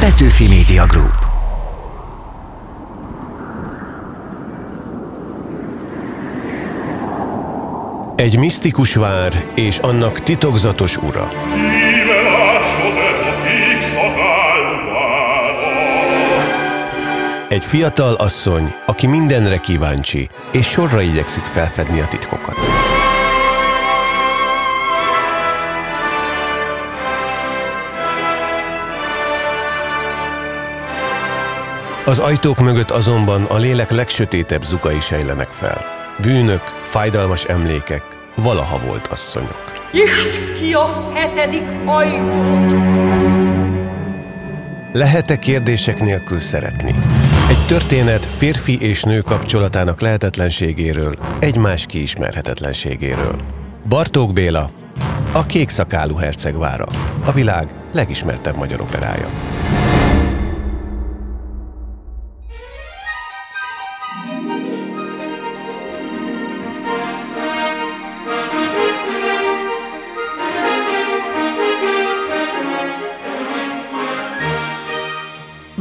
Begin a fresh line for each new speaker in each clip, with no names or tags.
Petőfi Media Group.
Egy misztikus vár és annak titokzatos ura. Egy fiatal asszony, aki mindenre kíváncsi, és sorra igyekszik felfedni a titkokat. Az ajtók mögött azonban a lélek legsötétebb zugai sejlenek fel. Bűnök, fájdalmas emlékek, valaha volt asszonyok.
Nyisd ki a hetedik ajtót!
Lehet-e kérdések nélkül szeretni? Egy történet férfi és nő kapcsolatának lehetetlenségéről, egymás kiismerhetetlenségéről. Bartók Béla, a Kék Szakálú Hercegvára, a világ legismertebb magyar operája.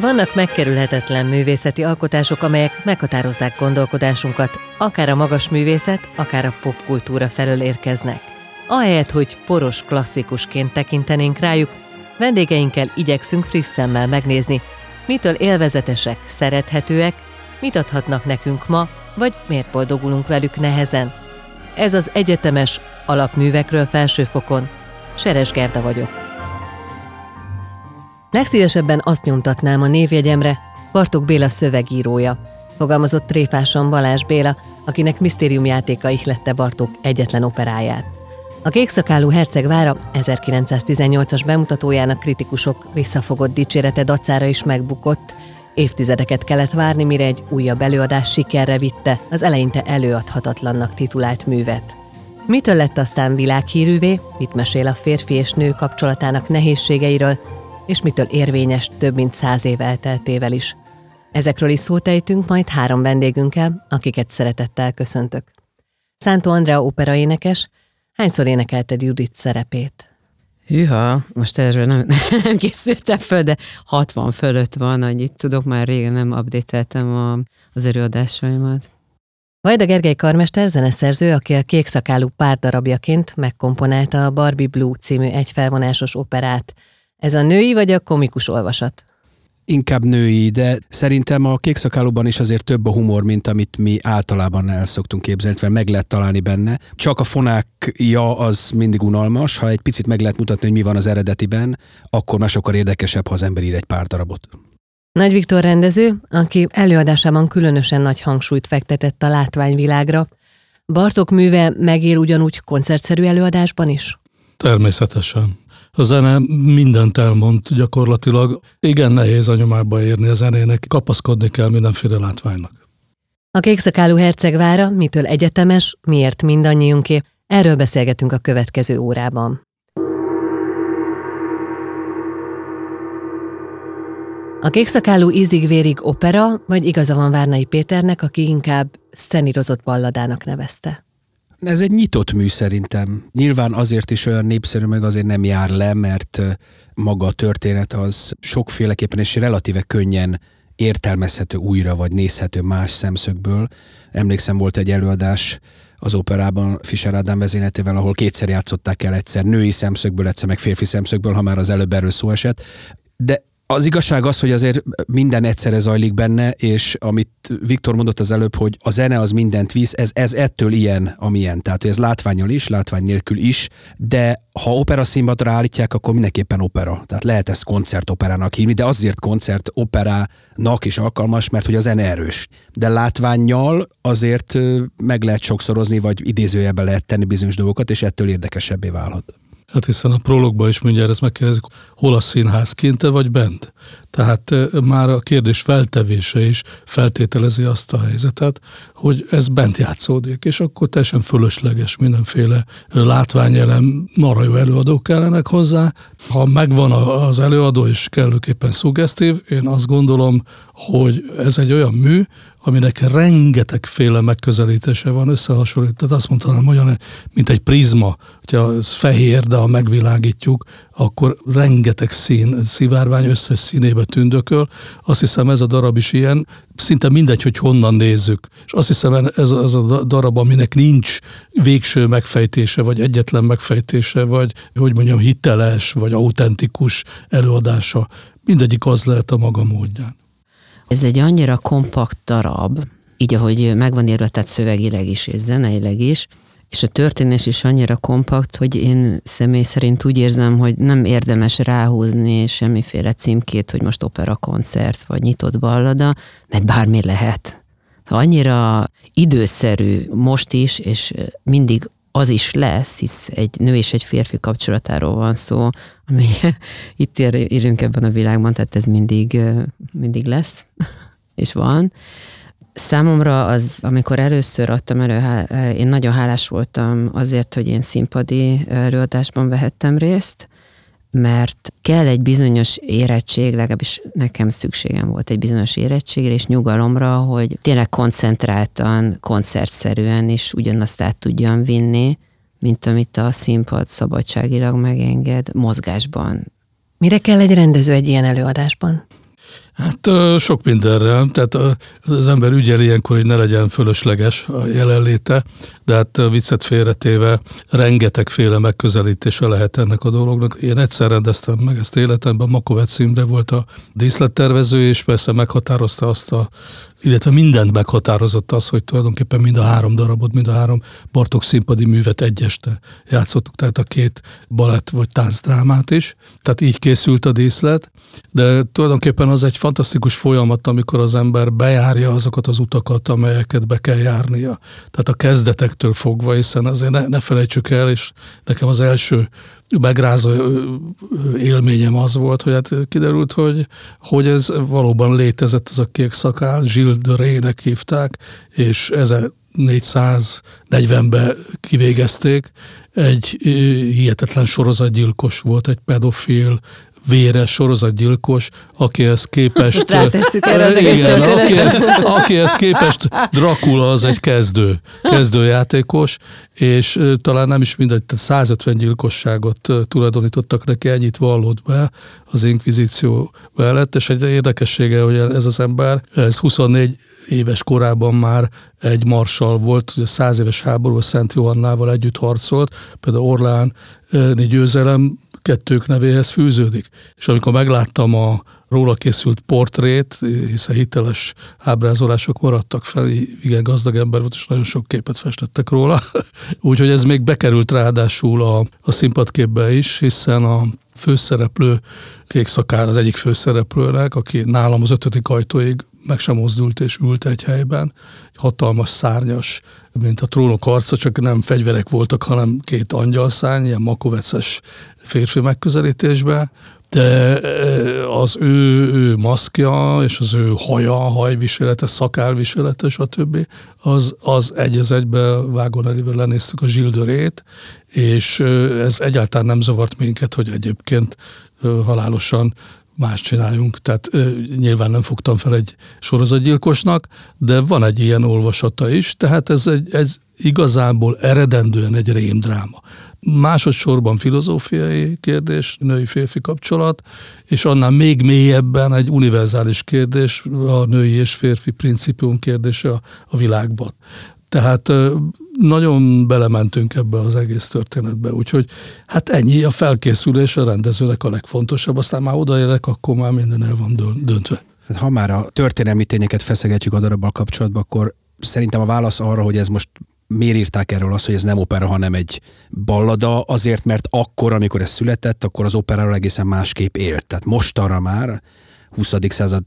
Vannak megkerülhetetlen művészeti alkotások, amelyek meghatározzák gondolkodásunkat, akár a magas művészet, akár a popkultúra felől érkeznek. Ahelyett, hogy poros klasszikusként tekintenénk rájuk, vendégeinkkel igyekszünk friss szemmel megnézni, mitől élvezetesek, szerethetőek, mit adhatnak nekünk ma, vagy miért boldogulunk velük nehezen. Ez az egyetemes alapművekről felsőfokon. Seres Gerda vagyok. Legszívesebben azt nyomtatnám a névjegyemre, Bartók Béla szövegírója, fogalmazott tréfásan Balázs Béla, akinek misztériumjátéka ihlette Bartók egyetlen operáját. A Kékszakálú Herceg vára 1918-as bemutatójának kritikusok visszafogott dicsérete dacára is megbukott, évtizedeket kellett várni, mire egy újabb előadás sikerre vitte az eleinte előadhatatlannak titulált művet. Mitől lett aztán világhírűvé, mit mesél a férfi és nő kapcsolatának nehézségeiről, és mitől érvényes több mint száz év elteltével is. Ezekről is szót ejtünk majd három vendégünkkel, akiket szeretettel köszöntök. Szántó Andrea operaénekes, hányszor énekelted Judit szerepét?
Hűha, most erről nem, nem készültem föl, de 60 fölött van, annyit tudok, már régen nem updateltem a, az előadásaimat.
Vajda Gergely karmester zeneszerző, aki a kék szakálú pár darabjaként megkomponálta a Barbie Blue című egyfelvonásos operát, ez a női vagy a komikus olvasat?
Inkább női, de szerintem a kékszakálóban is azért több a humor, mint amit mi általában el szoktunk képzelni, mert meg lehet találni benne. Csak a fonákja az mindig unalmas, ha egy picit meg lehet mutatni, hogy mi van az eredetiben, akkor már sokkal érdekesebb, ha az ember ír egy pár darabot.
Nagy Viktor rendező, aki előadásában különösen nagy hangsúlyt fektetett a látványvilágra. Bartok műve megél ugyanúgy koncertszerű előadásban is?
Természetesen. A zene mindent elmond gyakorlatilag. Igen nehéz a nyomába érni a zenének, kapaszkodni kell mindenféle látványnak.
A Kékszakálú Hercegvára mitől egyetemes, miért mindannyiunké, erről beszélgetünk a következő órában. A Kékszakálú ízig-vérig opera, vagy igaza van Várnai Péternek, aki inkább szenírozott balladának nevezte?
Ez egy nyitott mű szerintem. Nyilván azért is olyan népszerű, meg azért nem jár le, mert maga a történet az sokféleképpen és relatíve könnyen értelmezhető újra, vagy nézhető más szemszögből. Emlékszem, volt egy előadás az operában Fischer Ádám vezényletével, ahol kétszer játszották el egyszer női szemszögből, egyszer meg férfi szemszögből, ha már az előbb erről szó esett. De az igazság az, hogy azért minden egyszerre zajlik benne, és amit Viktor mondott az előbb, hogy a zene az mindent visz, ez, ez ettől ilyen, amilyen. Tehát, hogy ez látványol is, látvány nélkül is, de ha opera színpadra állítják, akkor mindenképpen opera. Tehát lehet ezt koncertoperának hívni, de azért koncertoperának is alkalmas, mert hogy a zene erős. De látványjal azért meg lehet sokszorozni, vagy idézőjebe lehet tenni bizonyos dolgokat, és ettől érdekesebbé válhat.
Hát hiszen a prologban is mindjárt ezt megkérdezik, hol a színház kinte vagy bent. Tehát már a kérdés feltevése is feltételezi azt a helyzetet, hogy ez bent játszódik, és akkor teljesen fölösleges mindenféle látványelem, marha jó előadók kellenek hozzá. Ha megvan az előadó és kellőképpen szuggesztív, én azt gondolom, hogy ez egy olyan mű, aminek rengetegféle megközelítése van összehasonlít. Tehát azt mondanám, olyan, mint egy prizma, hogyha ez fehér, de ha megvilágítjuk, akkor rengeteg szín, szivárvány összes színében mélybe tündököl. Azt hiszem ez a darab is ilyen, szinte mindegy, hogy honnan nézzük. És azt hiszem ez, ez a darab, aminek nincs végső megfejtése, vagy egyetlen megfejtése, vagy hogy mondjam, hiteles, vagy autentikus előadása. Mindegyik az lehet a maga módján.
Ez egy annyira kompakt darab, így ahogy megvan írva, tehát szövegileg is és zeneileg is, és a történés is annyira kompakt, hogy én személy szerint úgy érzem, hogy nem érdemes ráhúzni semmiféle címkét, hogy most opera koncert vagy nyitott ballada, mert bármi lehet. Annyira időszerű most is, és mindig az is lesz, hisz egy nő és egy férfi kapcsolatáról van szó, ami itt érünk ebben a világban, tehát ez mindig, mindig lesz, és van. Számomra az, amikor először adtam elő, én nagyon hálás voltam azért, hogy én színpadi előadásban vehettem részt, mert kell egy bizonyos érettség, legalábbis nekem szükségem volt egy bizonyos érettségre és nyugalomra, hogy tényleg koncentráltan, koncertszerűen is ugyanazt át tudjam vinni, mint amit a színpad szabadságilag megenged mozgásban.
Mire kell egy rendező egy ilyen előadásban?
Hát sok mindenre, tehát az ember ügyel ilyenkor, hogy ne legyen fölösleges a jelenléte, de hát viccet félretéve rengetegféle megközelítése lehet ennek a dolognak. Én egyszer rendeztem meg ezt életemben, Makovec Imre volt a díszlettervező, és persze meghatározta azt a illetve mindent meghatározott az, hogy tulajdonképpen mind a három darabot, mind a három Bartok színpadi művet egyeste játszottuk, tehát a két balett vagy táncdrámát is. Tehát így készült a díszlet, de tulajdonképpen az egy fantasztikus folyamat, amikor az ember bejárja azokat az utakat, amelyeket be kell járnia. Tehát a kezdetektől fogva, hiszen azért ne, ne felejtsük el, és nekem az első megrázó élményem az volt, hogy hát kiderült, hogy, hogy ez valóban létezett az a kék szakál, Gilles de Ré-nek hívták, és 1440-ben kivégezték, egy hihetetlen sorozatgyilkos volt, egy pedofil, véres sorozatgyilkos, akihez képest...
Rátesszük erre az igen,
akihez, akihez képest Dracula az egy kezdő, kezdőjátékos, és talán nem is mindegy, 150 gyilkosságot tulajdonítottak neki, ennyit vallott be az inkvizíció mellett, és egy érdekessége, hogy ez az ember, ez 24 éves korában már egy marsal volt, a száz éves háború a Szent Johannával együtt harcolt, például Orlán győzelem kettők nevéhez fűződik. És amikor megláttam a róla készült portrét, hiszen hiteles ábrázolások maradtak fel, igen gazdag ember volt, és nagyon sok képet festettek róla. Úgyhogy ez még bekerült ráadásul a, a színpadképbe is, hiszen a főszereplő, kék szakár az egyik főszereplőnek, aki nálam az ötödik ajtóig meg sem mozdult és ült egy helyben. Egy hatalmas szárnyas, mint a trónok arca, csak nem fegyverek voltak, hanem két angyalszárny, ilyen makoveces férfi megközelítésben de eh, az ő, ő maszkja és az ő haja, hajviselete, szakálviselete, stb. az, az egy az egybe vágónelivel lenéztük a zsildörét, és eh, ez egyáltalán nem zavart minket, hogy egyébként eh, halálosan más csináljunk. Tehát ö, nyilván nem fogtam fel egy sorozatgyilkosnak, de van egy ilyen olvasata is, tehát ez, egy, ez igazából eredendően egy rémdráma. Másodszorban filozófiai kérdés, női-férfi kapcsolat, és annál még mélyebben egy univerzális kérdés, a női és férfi principium kérdése a, a világban. Tehát nagyon belementünk ebbe az egész történetbe, úgyhogy hát ennyi a felkészülés a rendezőnek a legfontosabb, aztán már odaérek, akkor már minden el van döntve.
Ha már a történelmi tényeket feszegetjük a darabbal kapcsolatban, akkor szerintem a válasz arra, hogy ez most miért írták erről azt, hogy ez nem opera, hanem egy ballada, azért, mert akkor, amikor ez született, akkor az operáról egészen másképp élt. Tehát mostanra már 20. század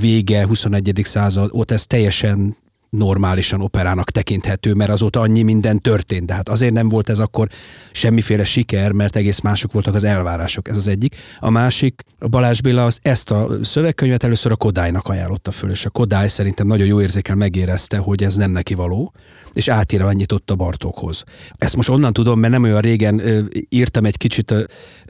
vége, 21. század, ott ez teljesen normálisan operának tekinthető, mert azóta annyi minden történt. De hát azért nem volt ez akkor semmiféle siker, mert egész mások voltak az elvárások. Ez az egyik. A másik, a Balázs Béla az ezt a szövegkönyvet először a Kodálynak ajánlotta föl, és a Kodály szerintem nagyon jó érzékel megérezte, hogy ez nem neki való, és átírványított a Bartókhoz. Ezt most onnan tudom, mert nem olyan régen írtam egy kicsit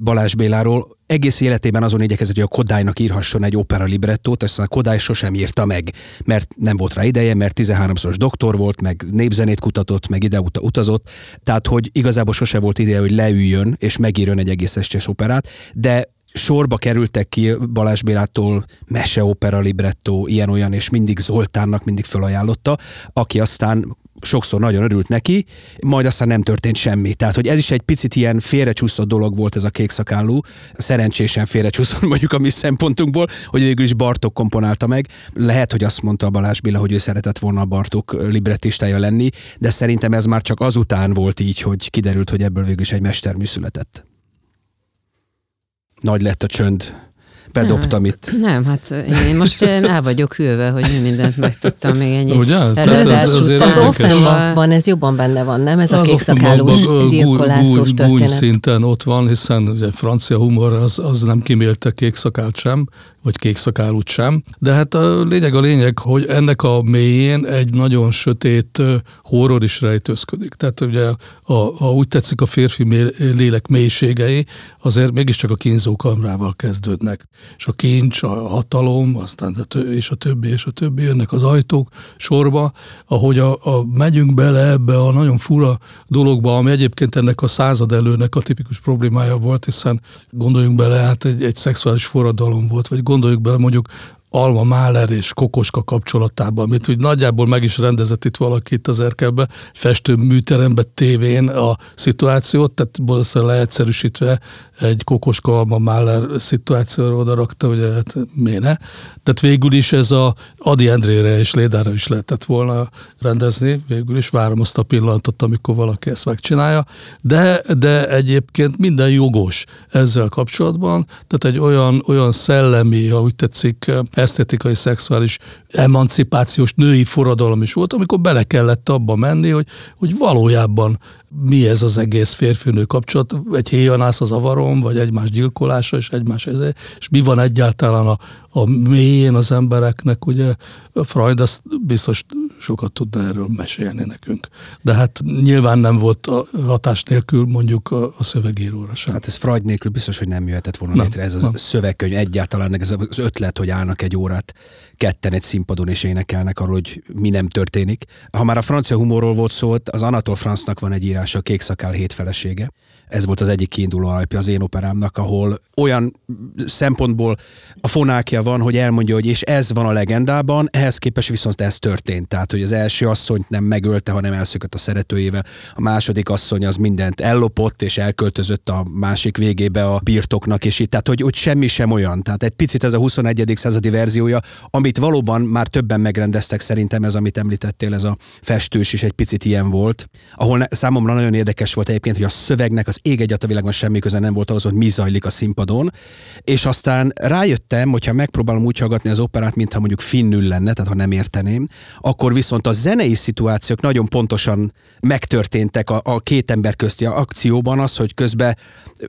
Balázs Béláról, egész életében azon igyekezett, hogy a Kodálynak írhasson egy opera librettót, ezt a Kodály sosem írta meg, mert nem volt rá ideje, mert 13-szoros doktor volt, meg népzenét kutatott, meg ide utazott, tehát hogy igazából sose volt ideje, hogy leüljön és megírjon egy egész estés operát, de sorba kerültek ki Balázs Bélától meseopera libretto, ilyen-olyan, és mindig Zoltánnak mindig felajánlotta, aki aztán sokszor nagyon örült neki, majd aztán nem történt semmi. Tehát, hogy ez is egy picit ilyen félrecsúszott dolog volt ez a kékszakállú, szerencsésen félrecsúszott mondjuk a mi szempontunkból, hogy végül is Bartok komponálta meg. Lehet, hogy azt mondta Balázs Béla, hogy ő szeretett volna a Bartok librettistája lenni, de szerintem ez már csak azután volt így, hogy kiderült, hogy ebből végül is egy mestermű született. Nagy lett a csönd bedobtam itt.
Nem, hát én most el vagyok hűlve, hogy mi mindent megtudtam még ennyi.
Ugye?
előadás
ez
után.
Az. Offenbachban ez jobban benne van, nem? Ez a
Az
kékszakálós
Offenbachban, ö,
gyilkolászós
gúny
történet.
szinten ott van, hiszen ugye francia humor az, az nem kimélte kékszakált sem, vagy kékszakálút sem. De hát a lényeg a lényeg, hogy ennek a mélyén egy nagyon sötét horror is rejtőzködik. Tehát ugye, a, ha úgy tetszik, a férfi lélek mélységei azért mégiscsak a kínzókamrával kezdődnek. És a kincs, a hatalom, aztán a tö- és a többi, és a többi, jönnek az ajtók sorba, ahogy a, a megyünk bele ebbe a nagyon fura dologba, ami egyébként ennek a század előnek a tipikus problémája volt, hiszen gondoljunk bele, hát egy, egy szexuális forradalom volt, vagy gondoljuk bele mondjuk Alma Mahler és Kokoska kapcsolatában, amit úgy nagyjából meg is rendezett itt valaki itt az erkelbe, festő műterembe, tévén a szituációt, tehát valószínűleg leegyszerűsítve egy Kokoska Alma Mahler szituációra oda rakta, ugye hát miért ne? Tehát végül is ez a Adi Endrére és Lédára is lehetett volna rendezni, végül is. Várom azt a pillanatot, amikor valaki ezt megcsinálja, de, de egyébként minden jogos ezzel kapcsolatban, tehát egy olyan, olyan szellemi, ha úgy tetszik, esztetikai, szexuális, emancipációs női forradalom is volt, amikor bele kellett abba menni, hogy, hogy valójában mi ez az egész férfinő kapcsolat, egy héjanász az avarom, vagy egymás gyilkolása, és egymás ezért, és mi van egyáltalán a, a mélyén az embereknek, ugye? Freud azt biztos sokat tudna erről mesélni nekünk. De hát nyilván nem volt a hatás nélkül mondjuk a, a szövegíróra sem.
Hát ez Freud nélkül biztos, hogy nem jöhetett volna
Nem,
létre ez az
nem.
szövegkönyv egyáltalán, ez az ötlet, hogy állnak egy órát ketten egy színpadon és énekelnek arról, hogy mi nem történik. Ha már a francia humorról volt szó, az Anatole Francnak van egy írása, a Kék szakál hét felesége. Ez volt az egyik kiinduló alapja az én operámnak, ahol olyan szempontból a fonákja van, hogy elmondja, hogy és ez van a legendában, ehhez képest viszont ez történt. Tehát, hogy az első asszonyt nem megölte, hanem elszökött a szeretőjével, a második asszony az mindent ellopott és elköltözött a másik végébe a birtoknak, és itt, tehát, hogy, hogy semmi sem olyan. Tehát egy picit ez a 21. századi verziója, amit valóban már többen megrendeztek szerintem, ez, amit említettél, ez a festős is egy picit ilyen volt, ahol ne, számomra nagyon érdekes volt egyébként, hogy a szövegnek az ég egyat a világon semmi köze nem volt ahhoz, hogy mi zajlik a színpadon, és aztán rájöttem, hogyha megpróbálom úgy hallgatni az operát, mintha mondjuk finnül lenne, tehát ha nem érteném, akkor viszont a zenei szituációk nagyon pontosan megtörténtek a, a két ember közti akcióban, az, hogy közben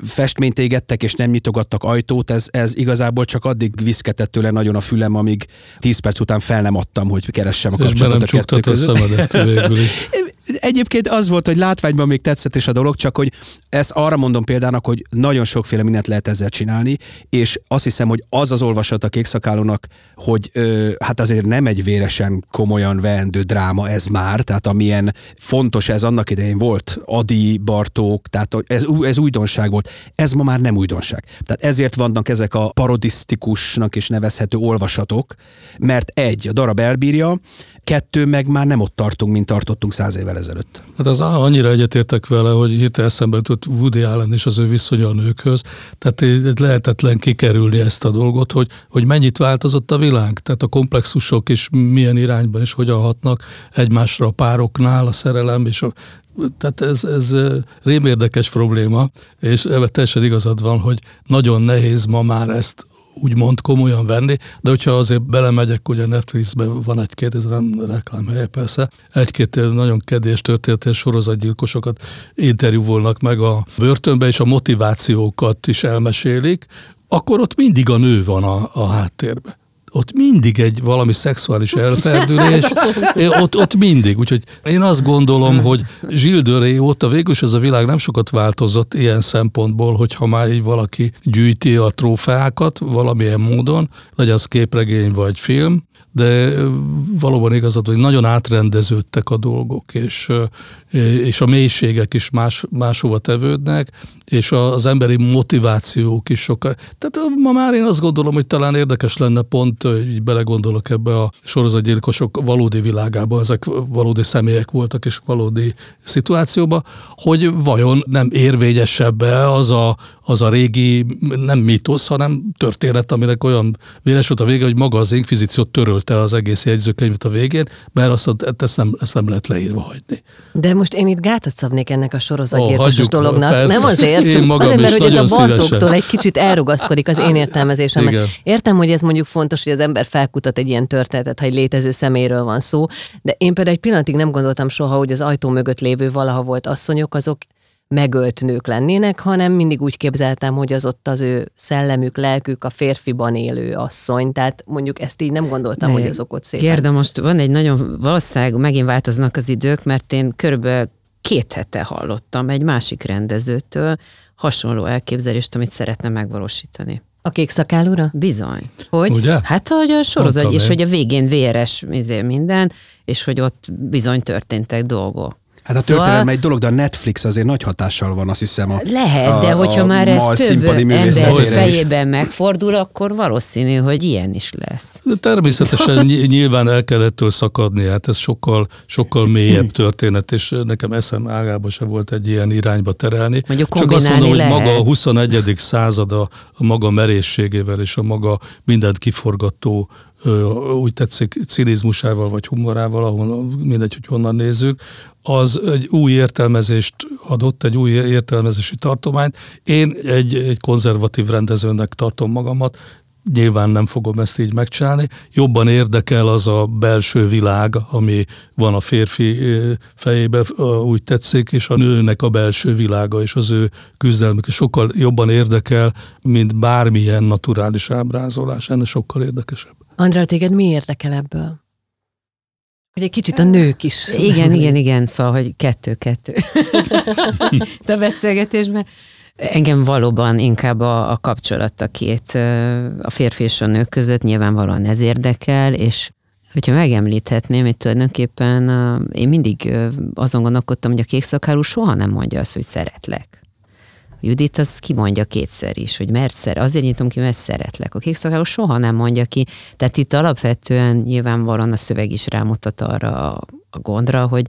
festményt égettek és nem nyitogattak ajtót, ez, ez igazából csak addig viszketett tőle nagyon a fülem, amíg 10 perc után fel nem adtam, hogy keressem a
és be nem
kapcsolatot a
a szemedet végül is.
Egyébként az volt, hogy látványban még tetszett is a dolog, csak hogy ezt arra mondom példának, hogy nagyon sokféle mindent lehet ezzel csinálni, és azt hiszem, hogy az az olvasat a kékszakálónak, hogy ö, hát azért nem egy véresen komolyan veendő dráma ez már, tehát amilyen fontos ez annak idején volt, Adi, Bartók, tehát ez, ez újdonság volt. Ez ma már nem újdonság. Tehát ezért vannak ezek a parodisztikusnak is nevezhető olvasatok, mert egy, a darab elbírja, kettő, meg már nem ott tartunk, mint tartottunk száz évvel ezelőtt.
Hát az annyira egyetértek vele, hogy hirtelen eszembe jutott Woody Allen és az ő viszonya a nőkhöz. Tehát lehetetlen kikerülni ezt a dolgot, hogy, hogy mennyit változott a világ. Tehát a komplexusok is milyen irányban és hogyan hatnak egymásra a pároknál, a szerelem és a tehát ez, ez rémérdekes probléma, és ebben teljesen igazad van, hogy nagyon nehéz ma már ezt úgymond komolyan venni, de hogyha azért belemegyek, ugye Netflixben van egy-két, ez nem reklámhelye persze, egy-két nagyon kedélyes történetes sorozatgyilkosokat interjúvolnak meg a börtönbe, és a motivációkat is elmesélik, akkor ott mindig a nő van a, a háttérbe. Ott mindig egy valami szexuális elferdülés, ott, ott mindig. Úgyhogy én azt gondolom, hogy Gilles de Ré óta végül is ez a világ nem sokat változott ilyen szempontból, hogyha már így valaki gyűjti a trófeákat valamilyen módon, legyen az képregény vagy film, de valóban igazad, hogy nagyon átrendeződtek a dolgok, és, és a mélységek is más, máshova tevődnek, és az emberi motivációk is sokkal. Tehát ma már én azt gondolom, hogy talán érdekes lenne pont, így belegondolok ebbe a sorozatgyilkosok valódi világába, ezek valódi személyek voltak, és valódi szituációba, hogy vajon nem érvényesebb-e az a, az a régi, nem mítosz, hanem történet, aminek olyan véres volt a vége, hogy maga az inkvizíció törölte az egész jegyzőkönyvet a végén, mert azt, ezt, nem, ezt nem lehet leírva hagyni.
De most én itt gátat szabnék ennek a sorozatgyilkosos oh, dolognak.
Persze.
Nem azért,
én magam
azért, mert hogy ez a
Bartóktól
egy kicsit elrugaszkodik az én értelmezésem. Értem, hogy ez mondjuk fontos, hogy az ember felkutat egy ilyen történetet, ha egy létező szeméről van szó, de én például egy pillanatig nem gondoltam soha, hogy az ajtó mögött lévő valaha volt asszonyok, azok megölt nők lennének, hanem mindig úgy képzeltem, hogy az ott az ő szellemük, lelkük, a férfiban élő asszony. Tehát mondjuk ezt így nem gondoltam, De hogy azok ott szépen.
Kérde, most van egy nagyon, valószínűleg megint változnak az idők, mert én körülbelül két hete hallottam egy másik rendezőtől hasonló elképzelést, amit szeretne megvalósítani.
A kék szakálúra?
Bizony.
Hogy? Ugye?
Hát, hogy a sorozat, és hogy a végén véres izé minden, és hogy ott bizony történtek dolgok.
Hát a történelem szóval... egy dolog, de a Netflix azért nagy hatással van, azt hiszem. A,
Lehet, a, de hogyha a, már ez több ember fejében megfordul, akkor valószínű, hogy ilyen is lesz.
De természetesen nyilván el kellett szakadni, hát ez sokkal, sokkal mélyebb történet, és nekem eszem ágába se volt egy ilyen irányba terelni.
Mondjuk
Csak azt mondom, lehet. hogy maga a 21. század a, a maga merészségével és a maga mindent kiforgató úgy tetszik, cinizmusával vagy humorával, ahol mindegy, hogy honnan nézzük, az egy új értelmezést adott, egy új értelmezési tartományt. Én egy, egy konzervatív rendezőnek tartom magamat, nyilván nem fogom ezt így megcsinálni. Jobban érdekel az a belső világ, ami van a férfi fejébe, úgy tetszik, és a nőnek a belső világa és az ő küzdelmük sokkal jobban érdekel, mint bármilyen naturális ábrázolás. Ennek sokkal érdekesebb.
Andrá, téged mi érdekel ebből? Hogy egy kicsit a nők is.
Igen, igen, igen, szóval, hogy kettő-kettő. a beszélgetésben. Engem valóban inkább a, a kapcsolat a két, a férfi és a nők között nyilvánvalóan ez érdekel, és hogyha megemlíthetném, hogy tulajdonképpen én mindig azon gondolkodtam, hogy a kékszakálú soha nem mondja azt, hogy szeretlek. Judit az kimondja kétszer is, hogy mert szer, azért nyitom ki, mert szeretlek. A kékszakáló soha nem mondja ki. Tehát itt alapvetően nyilvánvalóan a szöveg is rámutat arra a gondra, hogy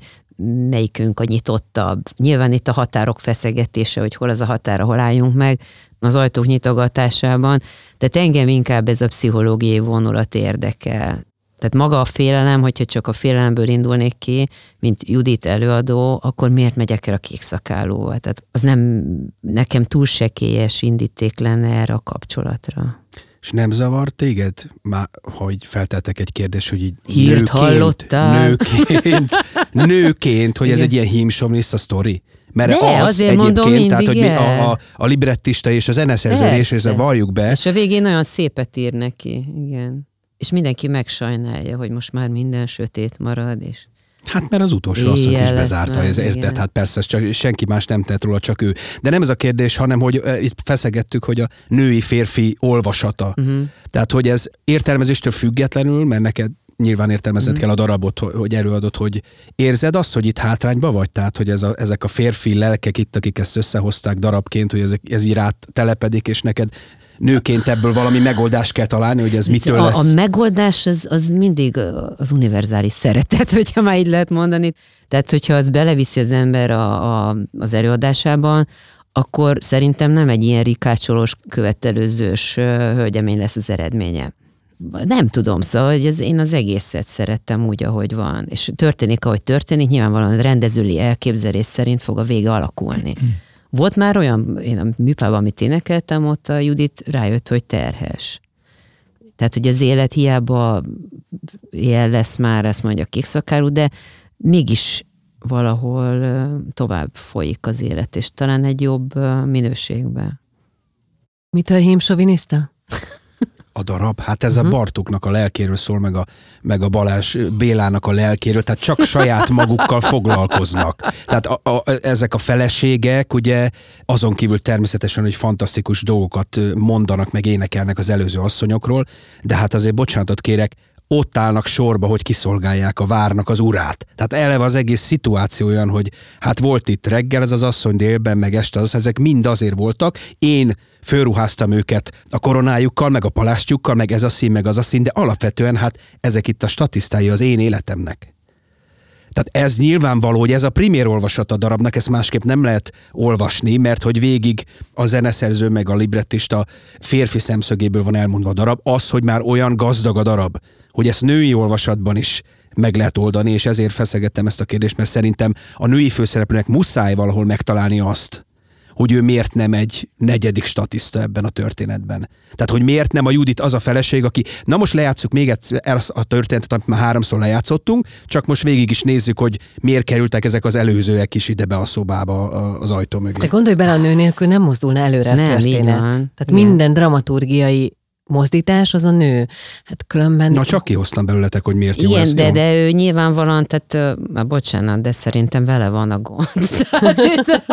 melyikünk a nyitottabb. Nyilván itt a határok feszegetése, hogy hol az a határ, hol álljunk meg, az ajtók nyitogatásában. Tehát engem inkább ez a pszichológiai vonulat érdekel. Tehát maga a félelem, hogyha csak a félelemből indulnék ki, mint Judit előadó, akkor miért megyek el a kékszakálóval? Tehát az nem nekem túl sekélyes indíték lenne erre a kapcsolatra.
És nem zavar téged, már, hogy feltettek egy kérdés, hogy így
Hírt nőként,
hallottál. nőként, nőként, hogy Igen. ez egy ilyen hímsomlista sztori? Mert
De,
az
azért
egyébként,
mondom
tehát hogy
mi
a, a, a librettista és az zeneszerző és valljuk be.
És a végén nagyon szépet ír neki, igen és mindenki megsajnálja, hogy most már minden sötét marad, és
Hát mert az utolsó asszonyt is bezárta, ez érted? Hát persze, csak senki más nem tett róla, csak ő. De nem ez a kérdés, hanem hogy uh, itt feszegettük, hogy a női-férfi olvasata. Uh-huh. Tehát, hogy ez értelmezéstől függetlenül, mert neked nyilván értelmezned uh-huh. kell a darabot, hogy előadod, hogy érzed azt, hogy itt hátrányba vagy? Tehát, hogy ez a, ezek a férfi lelkek itt, akik ezt összehozták darabként, hogy ez, ez így rá telepedik, és neked nőként ebből valami megoldást kell találni, hogy ez mitől
a,
lesz?
A megoldás az, az mindig az univerzális szeretet, hogyha már így lehet mondani. Tehát, hogyha az beleviszi az ember a, a, az előadásában, akkor szerintem nem egy ilyen rikácsolós, követelőzős hölgyemény lesz az eredménye. Nem tudom, szóval hogy ez, én az egészet szerettem úgy, ahogy van. És történik, ahogy történik, nyilvánvalóan a rendezőli elképzelés szerint fog a vége alakulni. Volt már olyan, én a műpában, amit énekeltem, ott a Judit rájött, hogy terhes. Tehát, hogy az élet hiába ilyen lesz már, ezt mondja kékszakárú, de mégis valahol tovább folyik az élet, és talán egy jobb minőségben.
Mitől hímsoviniszta?
A darab. Hát ez uh-huh. a Bartóknak a lelkéről szól, meg a, meg a Balázs Bélának a lelkéről, tehát csak saját magukkal foglalkoznak. Tehát a, a, ezek a feleségek, ugye azon kívül természetesen, hogy fantasztikus dolgokat mondanak, meg énekelnek az előző asszonyokról, de hát azért bocsánatot kérek, ott állnak sorba, hogy kiszolgálják a várnak az urát. Tehát eleve az egész szituáció olyan, hogy hát volt itt reggel ez az asszony, délben, meg este az, ezek mind azért voltak. Én fölruháztam őket a koronájukkal, meg a palástjukkal, meg ez a szín, meg az a szín, de alapvetően hát ezek itt a statisztái az én életemnek. Tehát ez nyilvánvaló, hogy ez a primér olvasat a darabnak, ezt másképp nem lehet olvasni, mert hogy végig a zeneszerző meg a librettista férfi szemszögéből van elmondva a darab, az, hogy már olyan gazdag a darab, hogy ezt női olvasatban is meg lehet oldani, és ezért feszegettem ezt a kérdést, mert szerintem a női főszereplőnek muszáj valahol megtalálni azt, hogy ő miért nem egy negyedik statiszta ebben a történetben. Tehát, hogy miért nem a Judit az a feleség, aki, na most lejátszuk még egyszer a történetet, amit már háromszor lejátszottunk, csak most végig is nézzük, hogy miért kerültek ezek az előzőek is ide be a szobába az ajtó mögé.
De gondolj bele, a nő nélkül nem mozdulna előre
Nem,
a
így
történet.
van.
Tehát
Igen.
minden dramaturgiai mozdítás az a nő. Hát különben...
Na csak kihoztam belőletek, hogy miért jó
Igen,
ez.
de,
jó?
de ő nyilvánvalóan, tehát, már bocsánat, de szerintem vele van a gond.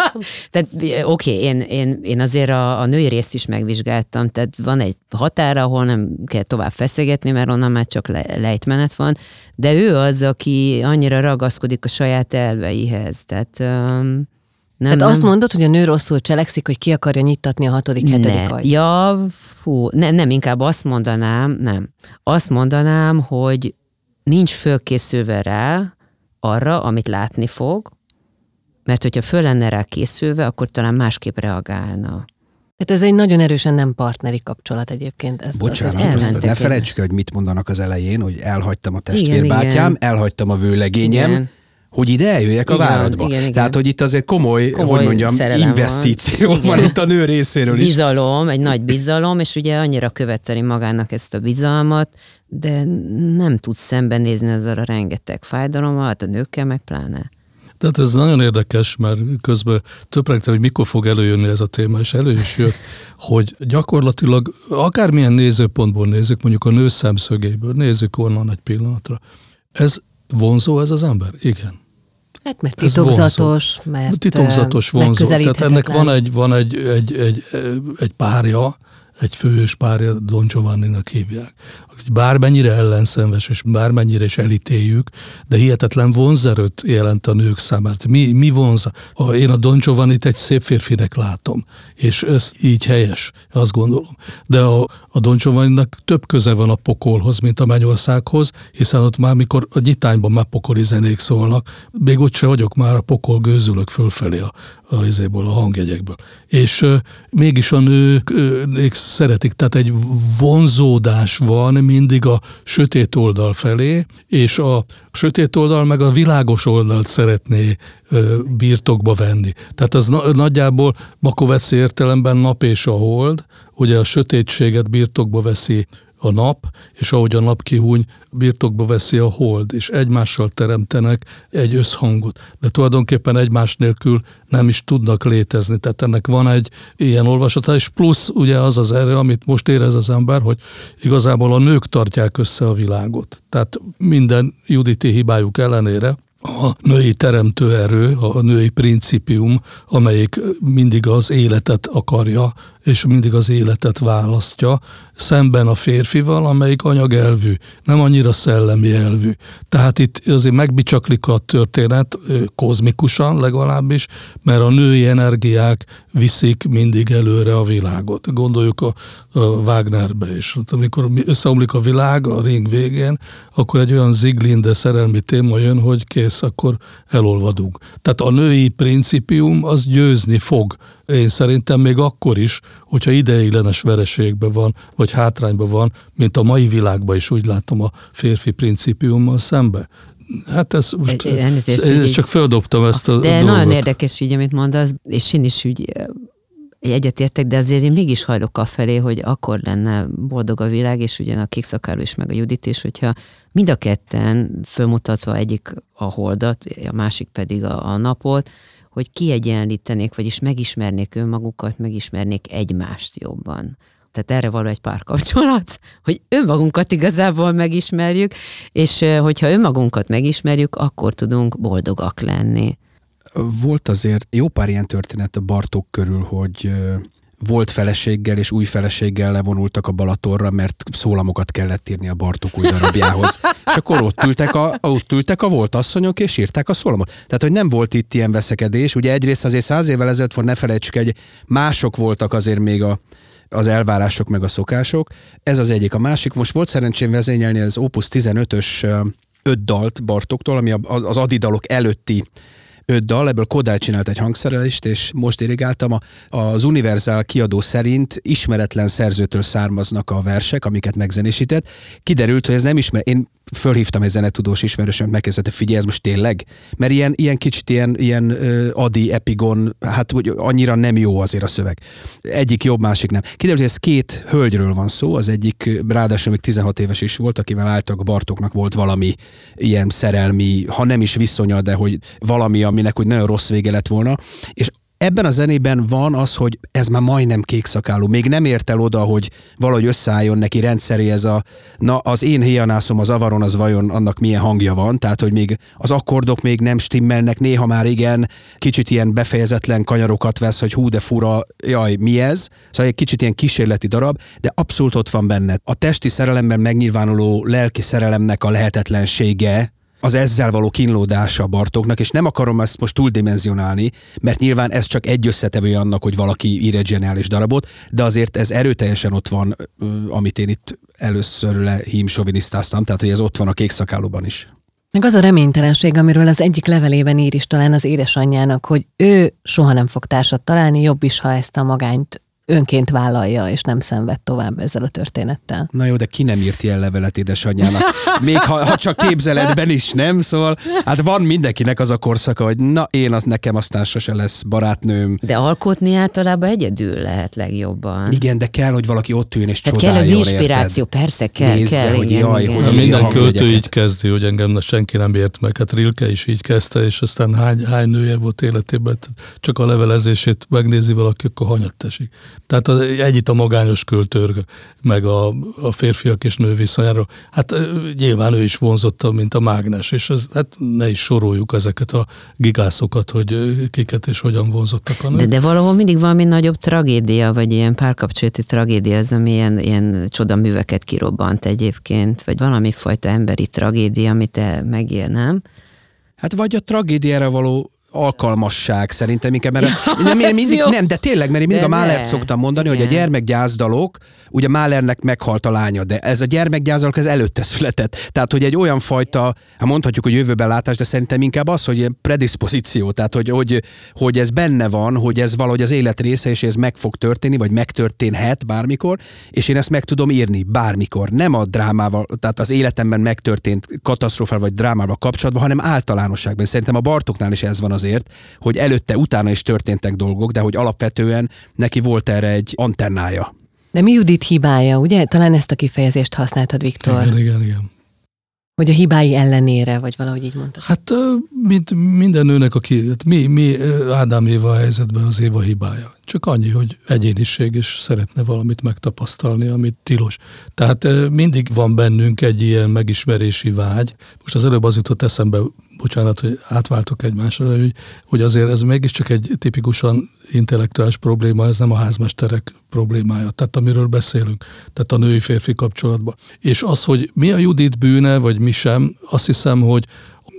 tehát, oké, én, én, én azért a, a női részt is megvizsgáltam, tehát van egy határ, ahol nem kell tovább feszegetni, mert onnan már csak le, lejtmenet van, de ő az, aki annyira ragaszkodik a saját elveihez, tehát öm, nem,
Tehát azt
nem,
mondod, hogy a nő rosszul cselekszik, hogy ki akarja nyittatni a hatodik, hetedik
ne.
ajtót.
Ja, fú, nem, nem, inkább azt mondanám, nem. Azt mondanám, hogy nincs fölkészülve rá arra, amit látni fog, mert hogyha föl lenne rá készülve, akkor talán másképp reagálna.
Hát ez egy nagyon erősen nem partneri kapcsolat egyébként. Ez,
Bocsánat,
az,
azt ne felejtsük el, hogy mit mondanak az elején, hogy elhagytam a
Igen,
testvérbátyám,
igen.
elhagytam a vőlegényem,
Igen.
Hogy ide eljöjjek a váradba.
igen, igen.
Tehát, hogy itt azért komoly,
Komoly
hogy mondjam,
van.
investíció van,
Igen.
itt a nő részéről is.
Bizalom, egy nagy bizalom, és ugye annyira követeli magának ezt a bizalmat, de nem tud szembenézni ezzel a rengeteg fájdalommal, hát a nőkkel meg pláne.
Tehát ez nagyon érdekes, mert közben töprengtem, hogy mikor fog előjönni ez a téma, és elő is jött, hogy gyakorlatilag akármilyen nézőpontból nézzük, mondjuk a nő szemszögéből, nézzük onnan egy pillanatra. Ez vonzó ez az ember? Igen.
Hát mert titokzatos, mert
Titokzatos,
ö,
vonzó. Tehát ennek van egy, van egy, egy, egy, egy párja, egy főhős párja, Don Giovanni-nak hívják. Bármennyire ellenszenves, és bármennyire is elítéljük, de hihetetlen vonzerőt jelent a nők számára. Mi, mi vonz? A, én a Don Giovanni-t egy szép férfinek látom, és ez így helyes, azt gondolom. De a, a Don Giovanni-nak több köze van a pokolhoz, mint a Mennyországhoz, hiszen ott már, mikor a nyitányban már pokoli zenék szólnak, még ott se vagyok, már a pokol gőzülök fölfelé a, a, izéból, a hangjegyekből. És ö, mégis a nők nők szeretik, tehát egy vonzódás van mindig a sötét oldal felé, és a sötét oldal meg a világos oldalt szeretné birtokba venni. Tehát az na- nagyjából Makoveci értelemben nap és a hold, ugye a sötétséget birtokba veszi a nap, és ahogy a nap kihúny, birtokba veszi a hold, és egymással teremtenek egy összhangot. De tulajdonképpen egymás nélkül nem is tudnak létezni. Tehát ennek van egy ilyen olvasata, és plusz ugye az az erő, amit most érez az ember, hogy igazából a nők tartják össze a világot. Tehát minden juditi hibájuk ellenére, a női teremtő erő, a női principium, amelyik mindig az életet akarja, és mindig az életet választja, szemben a férfival, amelyik anyagelvű, nem annyira szellemi elvű. Tehát itt azért megbicsaklik a történet kozmikusan legalábbis, mert a női energiák viszik mindig előre a világot. Gondoljuk a, a Wagnerbe is. Hát Amikor összeomlik a világ a ring végén, akkor egy olyan ziglinde szerelmi téma jön, hogy kész, akkor elolvadunk. Tehát a női principium az győzni fog. Én szerintem még akkor is, hogyha ideiglenes vereségben van, vagy hátrányban van, mint a mai világban is úgy látom a férfi principiummal szembe. Hát ez most,
Egy- elnézést,
ez
így-
csak földobtam ezt a
De
dolgot.
nagyon érdekes ügy, amit mondasz, és én is úgy ö, egyetértek, de azért én mégis hajlok a felé, hogy akkor lenne boldog a világ, és ugyan a kékszakáló is, meg a Judit is, hogyha mind a ketten fölmutatva egyik a holdat, a másik pedig a, a napot, hogy kiegyenlítenék, vagyis megismernék önmagukat, megismernék egymást jobban. Tehát erre való egy párkapcsolat, hogy önmagunkat igazából megismerjük, és hogyha önmagunkat megismerjük, akkor tudunk boldogak lenni.
Volt azért jó pár ilyen történet a Bartók körül, hogy volt feleséggel és új feleséggel levonultak a Balatorra, mert szólamokat kellett írni a Bartók új darabjához. és akkor ott ültek, a, ott ültek a volt asszonyok, és írták a szólamot. Tehát, hogy nem volt itt ilyen veszekedés. Ugye egyrészt azért száz évvel ezelőtt volt, ne felejtsük, egy mások voltak azért még a, az elvárások meg a szokások. Ez az egyik. A másik, most volt szerencsém vezényelni az Opus 15-ös öt dalt Bartoktól, ami az adidalok előtti öt dal, ebből Kodály csinált egy hangszerelést, és most. A, az Universal kiadó szerint ismeretlen szerzőtől származnak a versek, amiket megzenésített. Kiderült, hogy ez nem ismer. Én fölhívtam egy zenetudós ismerősöm, megkezdette, figyelj, ez most tényleg? Mert ilyen, ilyen kicsit ilyen, ilyen uh, adi, epigon, hát hogy annyira nem jó azért a szöveg. Egyik jobb, másik nem. Kiderült, hogy ez két hölgyről van szó, az egyik ráadásul még 16 éves is volt, akivel álltak Bartoknak volt valami ilyen szerelmi, ha nem is viszonya, de hogy valami, aminek úgy nagyon rossz vége lett volna, és Ebben a zenében van az, hogy ez már majdnem kékszakálú. Még nem ért el oda, hogy valahogy összeálljon neki rendszeri ez a, na az én hianászom az avaron, az vajon annak milyen hangja van, tehát hogy még az akkordok még nem stimmelnek, néha már igen, kicsit ilyen befejezetlen kanyarokat vesz, hogy hú de fura, jaj, mi ez? Szóval egy kicsit ilyen kísérleti darab, de abszolút ott van benne. A testi szerelemben megnyilvánuló lelki szerelemnek a lehetetlensége, az ezzel való kínlódása Bartóknak, és nem akarom ezt most túldimenzionálni, mert nyilván ez csak egy összetevő annak, hogy valaki ír egy zseniális darabot, de azért ez erőteljesen ott van, amit én itt először lehímsovinisztáztam, tehát hogy ez ott van a kék szakálóban is.
Meg az a reménytelenség, amiről az egyik levelében ír is talán az édesanyjának, hogy ő soha nem fog társat találni, jobb is, ha ezt a magányt önként vállalja, és nem szenved tovább ezzel a történettel.
Na jó, de ki nem írt ilyen levelet édesanyjának? Még ha, ha csak képzeletben is, nem? Szóval hát van mindenkinek az a korszaka, hogy na én az nekem aztán sose lesz barátnőm.
De alkotni általában egyedül lehet legjobban.
Igen, de kell, hogy valaki ott üljön és
Tehát
csodáljon,
kell az inspiráció,
érted?
persze kell,
Nézze,
kell.
hogy
igen,
jaj,
igen.
hogy
Na, minden költő így kezdi, hogy engem senki nem ért meg. Hát Rilke is így kezdte, és aztán hány, hány nője volt életében. Csak a levelezését megnézi valaki, akkor hanyat esik. Tehát az, ennyit a magányos költőr, meg a, a férfiak és nő viszonyáról. Hát nyilván ő is vonzotta, mint a mágnes, és ez, hát ne is soroljuk ezeket a gigászokat, hogy kiket és hogyan vonzottak a nők.
De, de valahol mindig valami nagyobb tragédia, vagy ilyen párkapcsolati tragédia az, ami ilyen, ilyen csodaműveket kirobbant egyébként, vagy valami fajta emberi tragédia, amit te megér, nem?
Hát vagy a tragédiára való alkalmasság szerintem inkább, mert nem, én mindig,
Jó.
nem, de tényleg, mert én mindig
De
a
ne.
Málert szoktam mondani, hogy a
Igen.
gyermekgyászdalok, ugye Málernek meghalt a lánya, de ez a gyermekgyászdalok ez előtte született. Tehát, hogy egy olyan fajta, hát mondhatjuk, hogy jövőben látás, de szerintem inkább az, hogy predispozíció, tehát, hogy, hogy, hogy ez benne van, hogy ez valahogy az élet része, és ez meg fog történni, vagy megtörténhet bármikor, és én ezt meg tudom írni bármikor. Nem a drámával, tehát az életemben megtörtént katasztrófával vagy drámával kapcsolatban, hanem általánosságban. Szerintem a Bartoknál is ez van azért, hogy előtte, utána is történtek dolgok, de hogy alapvetően neki volt erre egy antennája.
De mi Judit hibája, ugye? Talán ezt a kifejezést használtad, Viktor,
Igen, igen, igen.
hogy a hibái ellenére, vagy valahogy így mondtad.
Hát mint minden nőnek, aki, hát mi, mi Ádám Éva helyzetben az Éva hibája. Csak annyi, hogy egyéniség, és szeretne valamit megtapasztalni, amit tilos. Tehát mindig van bennünk egy ilyen megismerési vágy. Most az előbb az jutott eszembe, bocsánat, hogy átváltok egymásra, hogy, hogy azért ez mégiscsak egy tipikusan intellektuális probléma, ez nem a házmesterek problémája, tehát amiről beszélünk, tehát a női-férfi kapcsolatban. És az, hogy mi a Judit bűne, vagy mi sem, azt hiszem, hogy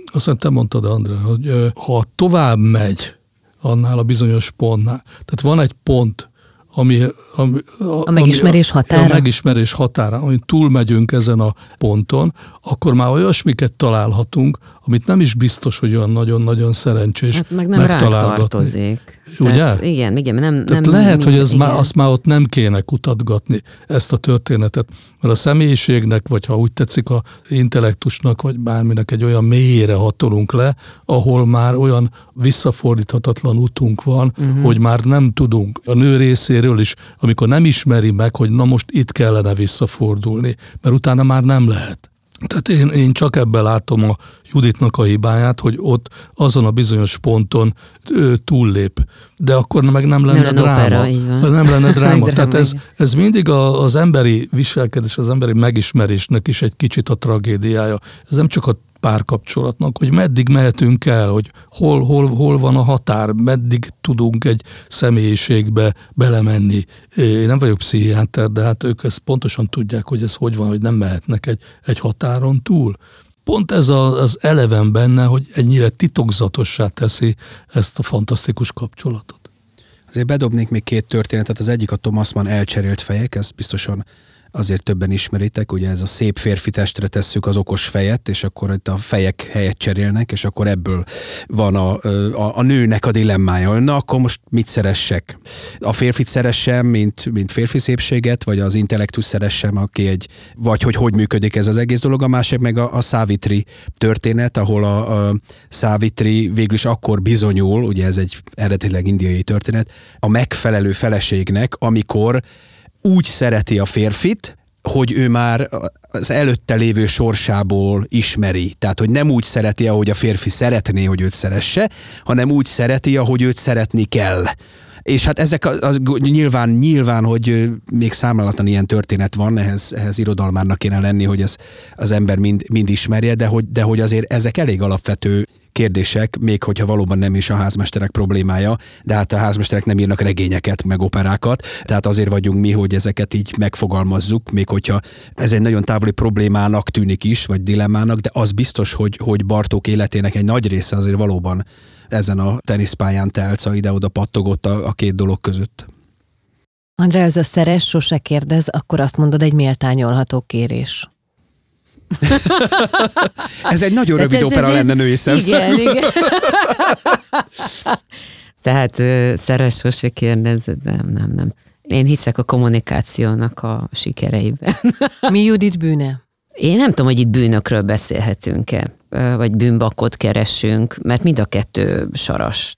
azt hiszem, te mondtad, Andrá, hogy ha tovább megy annál a bizonyos pontnál, tehát van egy pont, ami, ami,
A megismerés határa?
A megismerés határa, amin túlmegyünk ezen a ponton, akkor már olyasmiket találhatunk, amit nem is biztos, hogy olyan nagyon-nagyon szerencsés
Hát meg nem ránk tartozik.
Ugye?
Tehát, igen, igen, nem,
Tehát
nem
lehet, hogy ez
igen.
már, azt már ott nem kéne kutatgatni, ezt a történetet. Mert a személyiségnek, vagy ha úgy tetszik, a intellektusnak, vagy bárminek egy olyan mélyére hatolunk le, ahol már olyan visszafordíthatatlan utunk van, uh-huh. hogy már nem tudunk. A nő részéről is, amikor nem ismeri meg, hogy na most itt kellene visszafordulni, mert utána már nem lehet. Tehát én, én csak ebben látom a Juditnak a hibáját, hogy ott azon a bizonyos ponton ő túllép. De akkor meg nem lenne,
Nem
dráma.
opera, így van.
Nem lenne dráma. Tehát ez, ez mindig a, az emberi viselkedés, az emberi megismerésnek is egy kicsit a tragédiája. Ez nem csak a párkapcsolatnak, hogy meddig mehetünk el, hogy hol, hol, hol van a határ, meddig tudunk egy személyiségbe belemenni. Én nem vagyok pszichiáter, de hát ők ezt pontosan tudják, hogy ez hogy van, hogy nem mehetnek egy, egy határon túl. Pont ez az eleven benne, hogy ennyire titokzatossá teszi ezt a fantasztikus kapcsolatot.
Azért bedobnék még két történetet. Az egyik a Thomas Mann elcserélt fejek, ezt biztosan azért többen ismeritek, ugye ez a szép férfi testre tesszük az okos fejet, és akkor itt a fejek helyet cserélnek, és akkor ebből van a, a, a nőnek a dilemmája. Na, akkor most mit szeressek? A férfit szeressem, mint, mint férfi szépséget, vagy az intellektus szeressem, aki egy, vagy hogy hogy működik ez az egész dolog. A másik meg a, a Savitri történet, ahol a, a Savitri végül is akkor bizonyul, ugye ez egy eredetileg indiai történet, a megfelelő feleségnek, amikor úgy szereti a férfit, hogy ő már az előtte lévő sorsából ismeri. Tehát, hogy nem úgy szereti, ahogy a férfi szeretné, hogy őt szeresse, hanem úgy szereti, ahogy őt szeretni kell. És hát ezek az, az nyilván, nyilván, hogy még számlálatlan ilyen történet van, ehhez, ehhez irodalmárnak kéne lenni, hogy ez az ember mind, mind ismerje, de hogy, de hogy azért ezek elég alapvető kérdések, még hogyha valóban nem is a házmesterek problémája, de hát a házmesterek nem írnak regényeket, meg operákat, tehát azért vagyunk mi, hogy ezeket így megfogalmazzuk, még hogyha ez egy nagyon távoli problémának tűnik is, vagy dilemmának, de az biztos, hogy, hogy Bartók életének egy nagy része azért valóban ezen a teniszpályán telca ide-oda pattogott a, a két dolog között.
Andrá, ez a szeres, sose kérdez, akkor azt mondod egy méltányolható kérés.
Ez egy nagyon rövid
ez- ez-
opera
ez-
lenne női szemszögből.
Igen, igen. Tehát szeres sose kérdezed, nem, nem, nem. Én hiszek a kommunikációnak a sikereiben.
Mi Judit bűne?
Én nem tudom, hogy itt bűnökről beszélhetünk-e, vagy bűnbakot keresünk, mert mind a kettő saras.